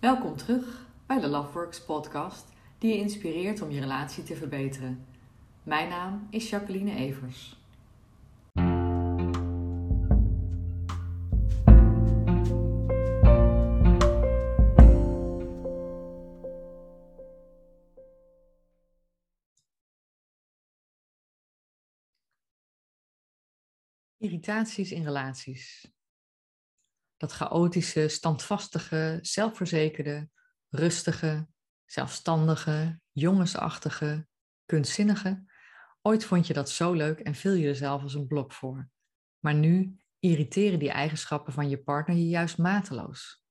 Welkom terug bij de Loveworks podcast, die je inspireert om je relatie te verbeteren. Mijn naam is Jacqueline Evers. Irritaties in relaties. Dat chaotische, standvastige, zelfverzekerde, rustige, zelfstandige, jongensachtige, kunstzinnige. Ooit vond je dat zo leuk en viel je er zelf als een blok voor. Maar nu irriteren die eigenschappen van je partner je juist mateloos.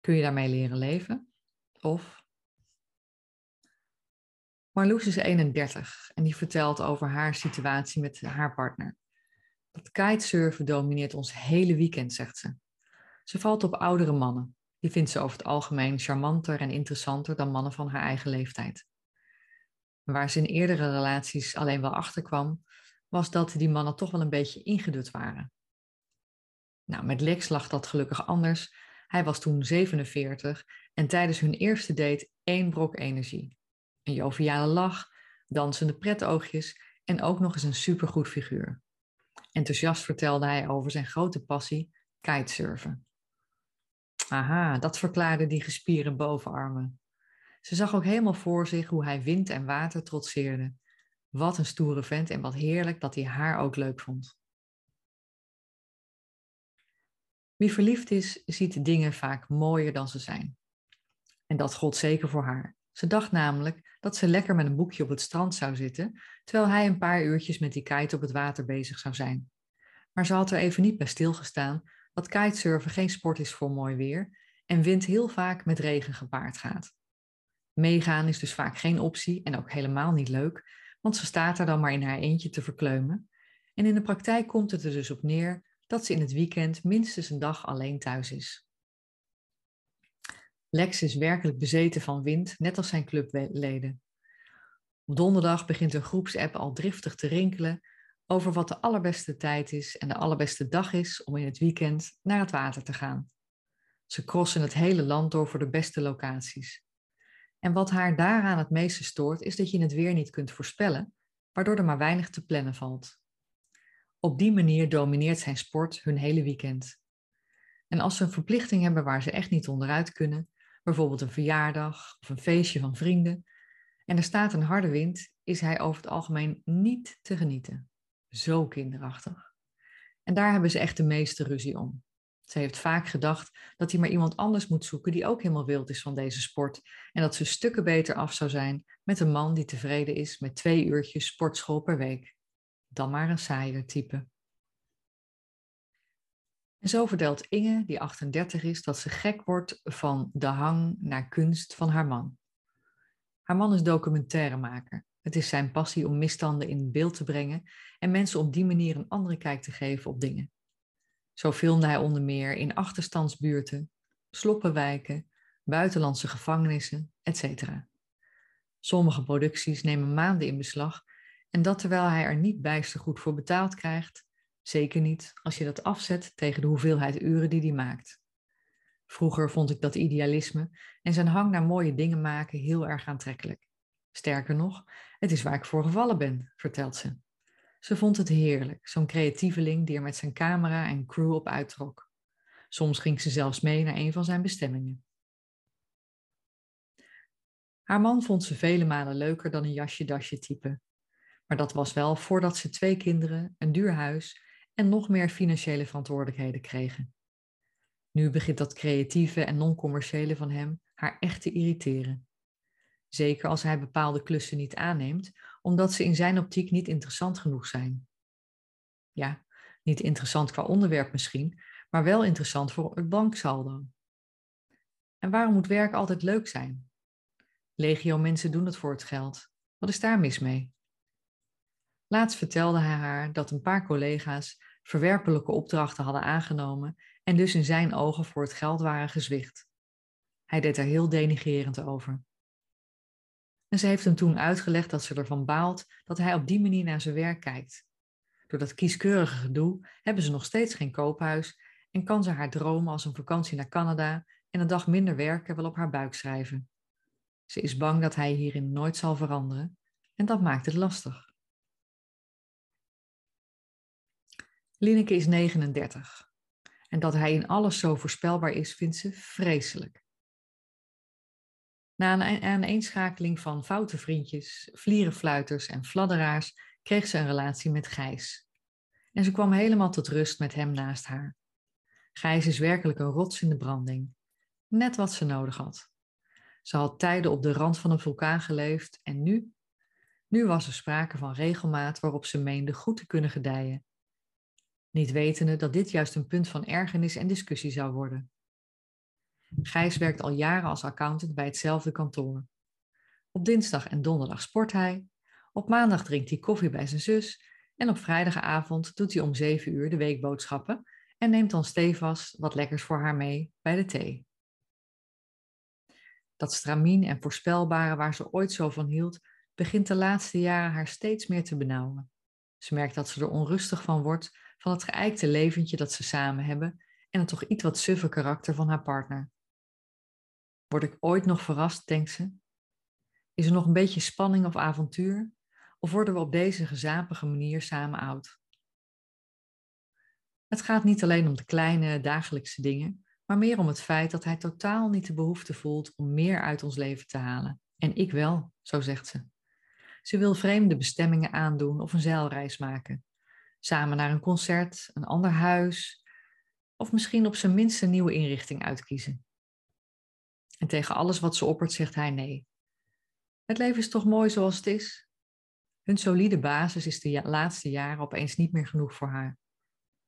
Kun je daarmee leren leven? Of? Marloes is 31 en die vertelt over haar situatie met haar partner. Dat kitesurfen domineert ons hele weekend, zegt ze. Ze valt op oudere mannen. Die vindt ze over het algemeen charmanter en interessanter dan mannen van haar eigen leeftijd. Waar ze in eerdere relaties alleen wel achterkwam, was dat die mannen toch wel een beetje ingedut waren. Nou, met Lex lag dat gelukkig anders. Hij was toen 47 en tijdens hun eerste date één brok energie. Een joviale lach, dansende pretoogjes en ook nog eens een supergoed figuur. Enthousiast vertelde hij over zijn grote passie, kitesurfen. Aha, dat verklaarde die gespierde bovenarmen. Ze zag ook helemaal voor zich hoe hij wind en water trotseerde. Wat een stoere vent en wat heerlijk dat hij haar ook leuk vond. Wie verliefd is, ziet dingen vaak mooier dan ze zijn. En dat gold zeker voor haar. Ze dacht namelijk dat ze lekker met een boekje op het strand zou zitten, terwijl hij een paar uurtjes met die kite op het water bezig zou zijn. Maar ze had er even niet bij stilgestaan dat kitesurfen geen sport is voor mooi weer en wind heel vaak met regen gepaard gaat. Meegaan is dus vaak geen optie en ook helemaal niet leuk, want ze staat er dan maar in haar eentje te verkleumen. En in de praktijk komt het er dus op neer dat ze in het weekend minstens een dag alleen thuis is. Lex is werkelijk bezeten van wind, net als zijn clubleden. Op donderdag begint een groepsapp al driftig te rinkelen over wat de allerbeste tijd is en de allerbeste dag is om in het weekend naar het water te gaan. Ze crossen het hele land door voor de beste locaties. En wat haar daaraan het meeste stoort, is dat je het weer niet kunt voorspellen, waardoor er maar weinig te plannen valt. Op die manier domineert zijn sport hun hele weekend. En als ze een verplichting hebben waar ze echt niet onderuit kunnen, bijvoorbeeld een verjaardag of een feestje van vrienden, en er staat een harde wind, is hij over het algemeen niet te genieten. Zo kinderachtig. En daar hebben ze echt de meeste ruzie om. Ze heeft vaak gedacht dat hij maar iemand anders moet zoeken die ook helemaal wild is van deze sport. En dat ze stukken beter af zou zijn met een man die tevreden is met twee uurtjes sportschool per week. Dan maar een saaier type. En zo vertelt Inge, die 38 is, dat ze gek wordt van de hang naar kunst van haar man. Haar man is documentairemaker. Het is zijn passie om misstanden in beeld te brengen en mensen op die manier een andere kijk te geven op dingen. Zo filmde hij onder meer in achterstandsbuurten, sloppenwijken, buitenlandse gevangenissen, etc. Sommige producties nemen maanden in beslag en dat terwijl hij er niet bijster goed voor betaald krijgt, zeker niet als je dat afzet tegen de hoeveelheid uren die hij maakt. Vroeger vond ik dat idealisme en zijn hang naar mooie dingen maken heel erg aantrekkelijk. Sterker nog, het is waar ik voor gevallen ben, vertelt ze. Ze vond het heerlijk, zo'n creatieveling die er met zijn camera en crew op uittrok. Soms ging ze zelfs mee naar een van zijn bestemmingen. Haar man vond ze vele malen leuker dan een jasje-dasje type. Maar dat was wel voordat ze twee kinderen, een duur huis en nog meer financiële verantwoordelijkheden kregen. Nu begint dat creatieve en non-commerciële van hem haar echt te irriteren. Zeker als hij bepaalde klussen niet aanneemt, omdat ze in zijn optiek niet interessant genoeg zijn. Ja, niet interessant qua onderwerp misschien, maar wel interessant voor het banksaldo. En waarom moet werk altijd leuk zijn? Legio mensen doen het voor het geld. Wat is daar mis mee? Laatst vertelde hij haar dat een paar collega's verwerpelijke opdrachten hadden aangenomen en dus in zijn ogen voor het geld waren gezwicht. Hij deed er heel denigrerend over. En ze heeft hem toen uitgelegd dat ze ervan baalt dat hij op die manier naar zijn werk kijkt. Door dat kieskeurige gedoe hebben ze nog steeds geen koophuis en kan ze haar dromen als een vakantie naar Canada en een dag minder werken wel op haar buik schrijven. Ze is bang dat hij hierin nooit zal veranderen en dat maakt het lastig. Lineke is 39 en dat hij in alles zo voorspelbaar is, vindt ze vreselijk. Na een aaneenschakeling van foute vriendjes, vlierenfluiters en fladderaars kreeg ze een relatie met Gijs. En ze kwam helemaal tot rust met hem naast haar. Gijs is werkelijk een rots in de branding. Net wat ze nodig had. Ze had tijden op de rand van een vulkaan geleefd en nu? Nu was er sprake van regelmaat waarop ze meende goed te kunnen gedijen. Niet wetende dat dit juist een punt van ergernis en discussie zou worden. Gijs werkt al jaren als accountant bij hetzelfde kantoor. Op dinsdag en donderdag sport hij. Op maandag drinkt hij koffie bij zijn zus. En op vrijdagavond doet hij om zeven uur de weekboodschappen en neemt dan stevast wat lekkers voor haar mee bij de thee. Dat stramien en voorspelbare waar ze ooit zo van hield, begint de laatste jaren haar steeds meer te benauwen. Ze merkt dat ze er onrustig van wordt, van het geëikte leventje dat ze samen hebben en het toch iets wat suffe karakter van haar partner. Word ik ooit nog verrast, denkt ze? Is er nog een beetje spanning of avontuur? Of worden we op deze gezapige manier samen oud? Het gaat niet alleen om de kleine dagelijkse dingen, maar meer om het feit dat hij totaal niet de behoefte voelt om meer uit ons leven te halen. En ik wel, zo zegt ze. Ze wil vreemde bestemmingen aandoen of een zeilreis maken. Samen naar een concert, een ander huis of misschien op zijn minst een nieuwe inrichting uitkiezen. En tegen alles wat ze oppert zegt hij nee. Het leven is toch mooi zoals het is? Hun solide basis is de laatste jaren opeens niet meer genoeg voor haar.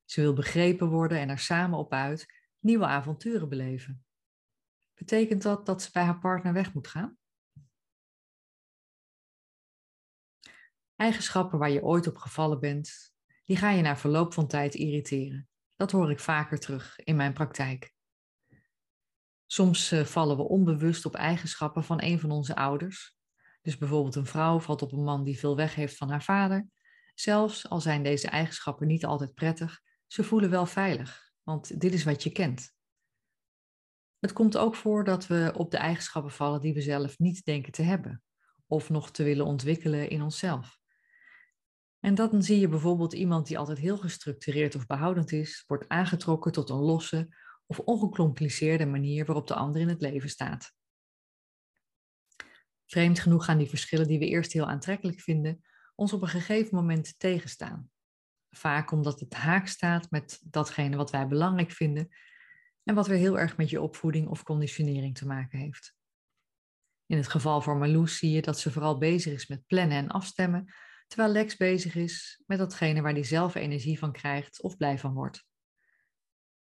Ze wil begrepen worden en er samen op uit nieuwe avonturen beleven. Betekent dat dat ze bij haar partner weg moet gaan? Eigenschappen waar je ooit op gevallen bent, die ga je na verloop van tijd irriteren. Dat hoor ik vaker terug in mijn praktijk. Soms uh, vallen we onbewust op eigenschappen van een van onze ouders. Dus bijvoorbeeld een vrouw valt op een man die veel weg heeft van haar vader. Zelfs al zijn deze eigenschappen niet altijd prettig, ze voelen wel veilig, want dit is wat je kent. Het komt ook voor dat we op de eigenschappen vallen die we zelf niet denken te hebben of nog te willen ontwikkelen in onszelf. En dan zie je bijvoorbeeld iemand die altijd heel gestructureerd of behoudend is, wordt aangetrokken tot een losse of ongecompliceerde manier waarop de ander in het leven staat. Vreemd genoeg gaan die verschillen die we eerst heel aantrekkelijk vinden, ons op een gegeven moment tegenstaan. Vaak omdat het haak staat met datgene wat wij belangrijk vinden en wat weer heel erg met je opvoeding of conditionering te maken heeft. In het geval van Marloes zie je dat ze vooral bezig is met plannen en afstemmen, terwijl Lex bezig is met datgene waar hij zelf energie van krijgt of blij van wordt.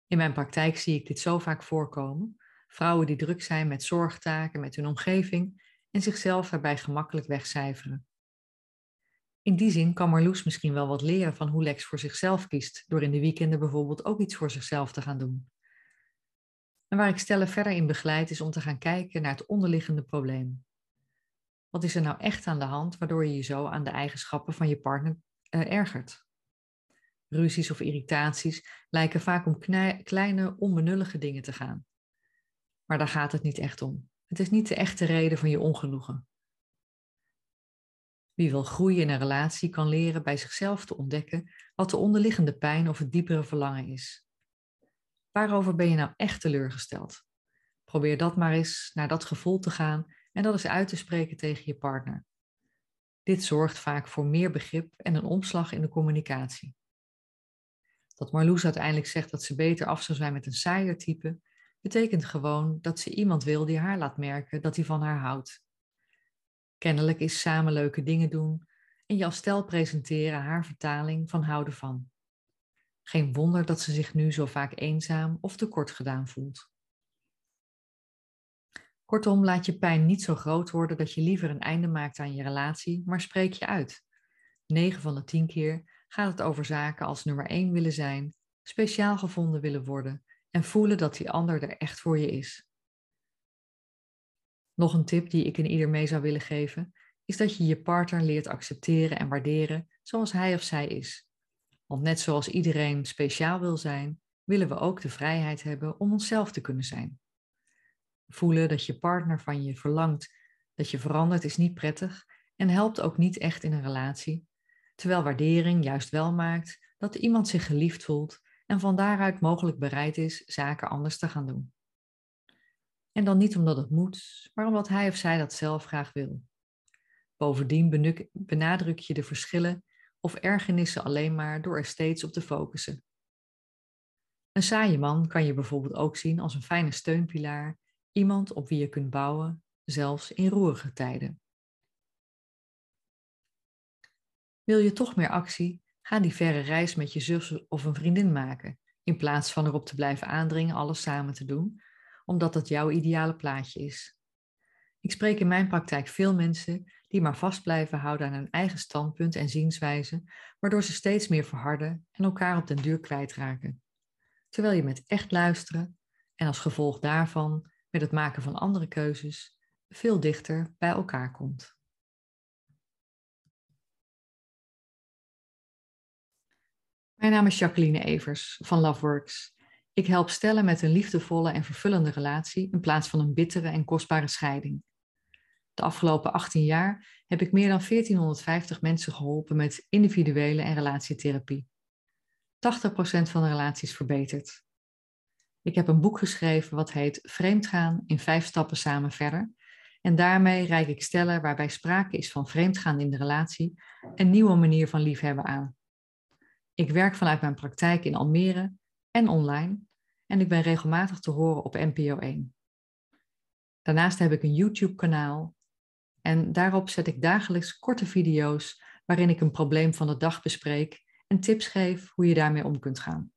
In mijn praktijk zie ik dit zo vaak voorkomen. Vrouwen die druk zijn met zorgtaken, met hun omgeving en zichzelf daarbij gemakkelijk wegcijferen. In die zin kan Marloes misschien wel wat leren van hoe Lex voor zichzelf kiest, door in de weekenden bijvoorbeeld ook iets voor zichzelf te gaan doen. En waar ik Stellen verder in begeleid is om te gaan kijken naar het onderliggende probleem. Wat is er nou echt aan de hand waardoor je je zo aan de eigenschappen van je partner uh, ergert? Ruzies of irritaties lijken vaak om kleine, onbenullige dingen te gaan. Maar daar gaat het niet echt om. Het is niet de echte reden van je ongenoegen. Wie wil groeien in een relatie kan leren bij zichzelf te ontdekken wat de onderliggende pijn of het diepere verlangen is. Waarover ben je nou echt teleurgesteld? Probeer dat maar eens naar dat gevoel te gaan en dat eens uit te spreken tegen je partner. Dit zorgt vaak voor meer begrip en een omslag in de communicatie. Dat Marloes uiteindelijk zegt dat ze beter af zou zijn met een saaier type, betekent gewoon dat ze iemand wil die haar laat merken dat hij van haar houdt. Kennelijk is samen leuke dingen doen en je als stel presenteren haar vertaling van houden van. Geen wonder dat ze zich nu zo vaak eenzaam of tekort gedaan voelt. Kortom, laat je pijn niet zo groot worden dat je liever een einde maakt aan je relatie, maar spreek je uit. 9 van de 10 keer gaat het over zaken als nummer 1 willen zijn, speciaal gevonden willen worden en voelen dat die ander er echt voor je is. Nog een tip die ik in ieder mee zou willen geven, is dat je je partner leert accepteren en waarderen zoals hij of zij is. Want net zoals iedereen speciaal wil zijn, willen we ook de vrijheid hebben om onszelf te kunnen zijn. Voelen dat je partner van je verlangt dat je verandert is niet prettig en helpt ook niet echt in een relatie, terwijl waardering juist wel maakt dat iemand zich geliefd voelt en van daaruit mogelijk bereid is zaken anders te gaan doen. En dan niet omdat het moet, maar omdat hij of zij dat zelf graag wil. Bovendien benadruk je de verschillen of ergernissen alleen maar door er steeds op te focussen. Een saaie man kan je bijvoorbeeld ook zien als een fijne steunpilaar, iemand op wie je kunt bouwen, zelfs in roerige tijden. Wil je toch meer actie? Ga die verre reis met je zus of een vriendin maken, in plaats van erop te blijven aandringen alles samen te doen, omdat dat jouw ideale plaatje is. Ik spreek in mijn praktijk veel mensen die maar vast blijven houden aan hun eigen standpunt en zienswijze, waardoor ze steeds meer verharden en elkaar op den duur kwijtraken. Terwijl je met echt luisteren en als gevolg daarvan met het maken van andere keuzes veel dichter bij elkaar komt. Mijn naam is Jacqueline Evers van Loveworks. Ik help stellen met een liefdevolle en vervullende relatie in plaats van een bittere en kostbare scheiding. De afgelopen 18 jaar heb ik meer dan 1450 mensen geholpen met individuele en relatietherapie. 80% van de relaties verbeterd. Ik heb een boek geschreven wat heet Vreemdgaan in vijf stappen samen verder. En daarmee reik ik stellen waarbij sprake is van vreemdgaan in de relatie een nieuwe manier van liefhebben aan. Ik werk vanuit mijn praktijk in Almere en online en ik ben regelmatig te horen op NPO 1. Daarnaast heb ik een YouTube-kanaal en daarop zet ik dagelijks korte video's waarin ik een probleem van de dag bespreek en tips geef hoe je daarmee om kunt gaan.